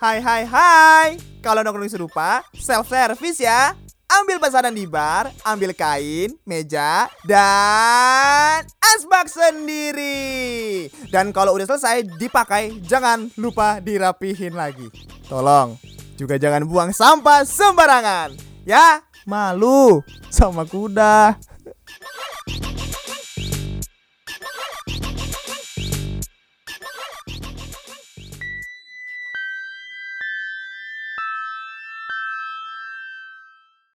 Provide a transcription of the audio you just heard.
Hai hai hai. Kalau nongkrong serupa Self service ya. Ambil pesanan di bar Ambil kain Meja Dan Asbak sendiri. Dan kalau udah selesai dipakai. Jangan lupa dirapihin lagi. Tolong Juga jangan buang sampah sembarangan. Ya Malu Sama kuda.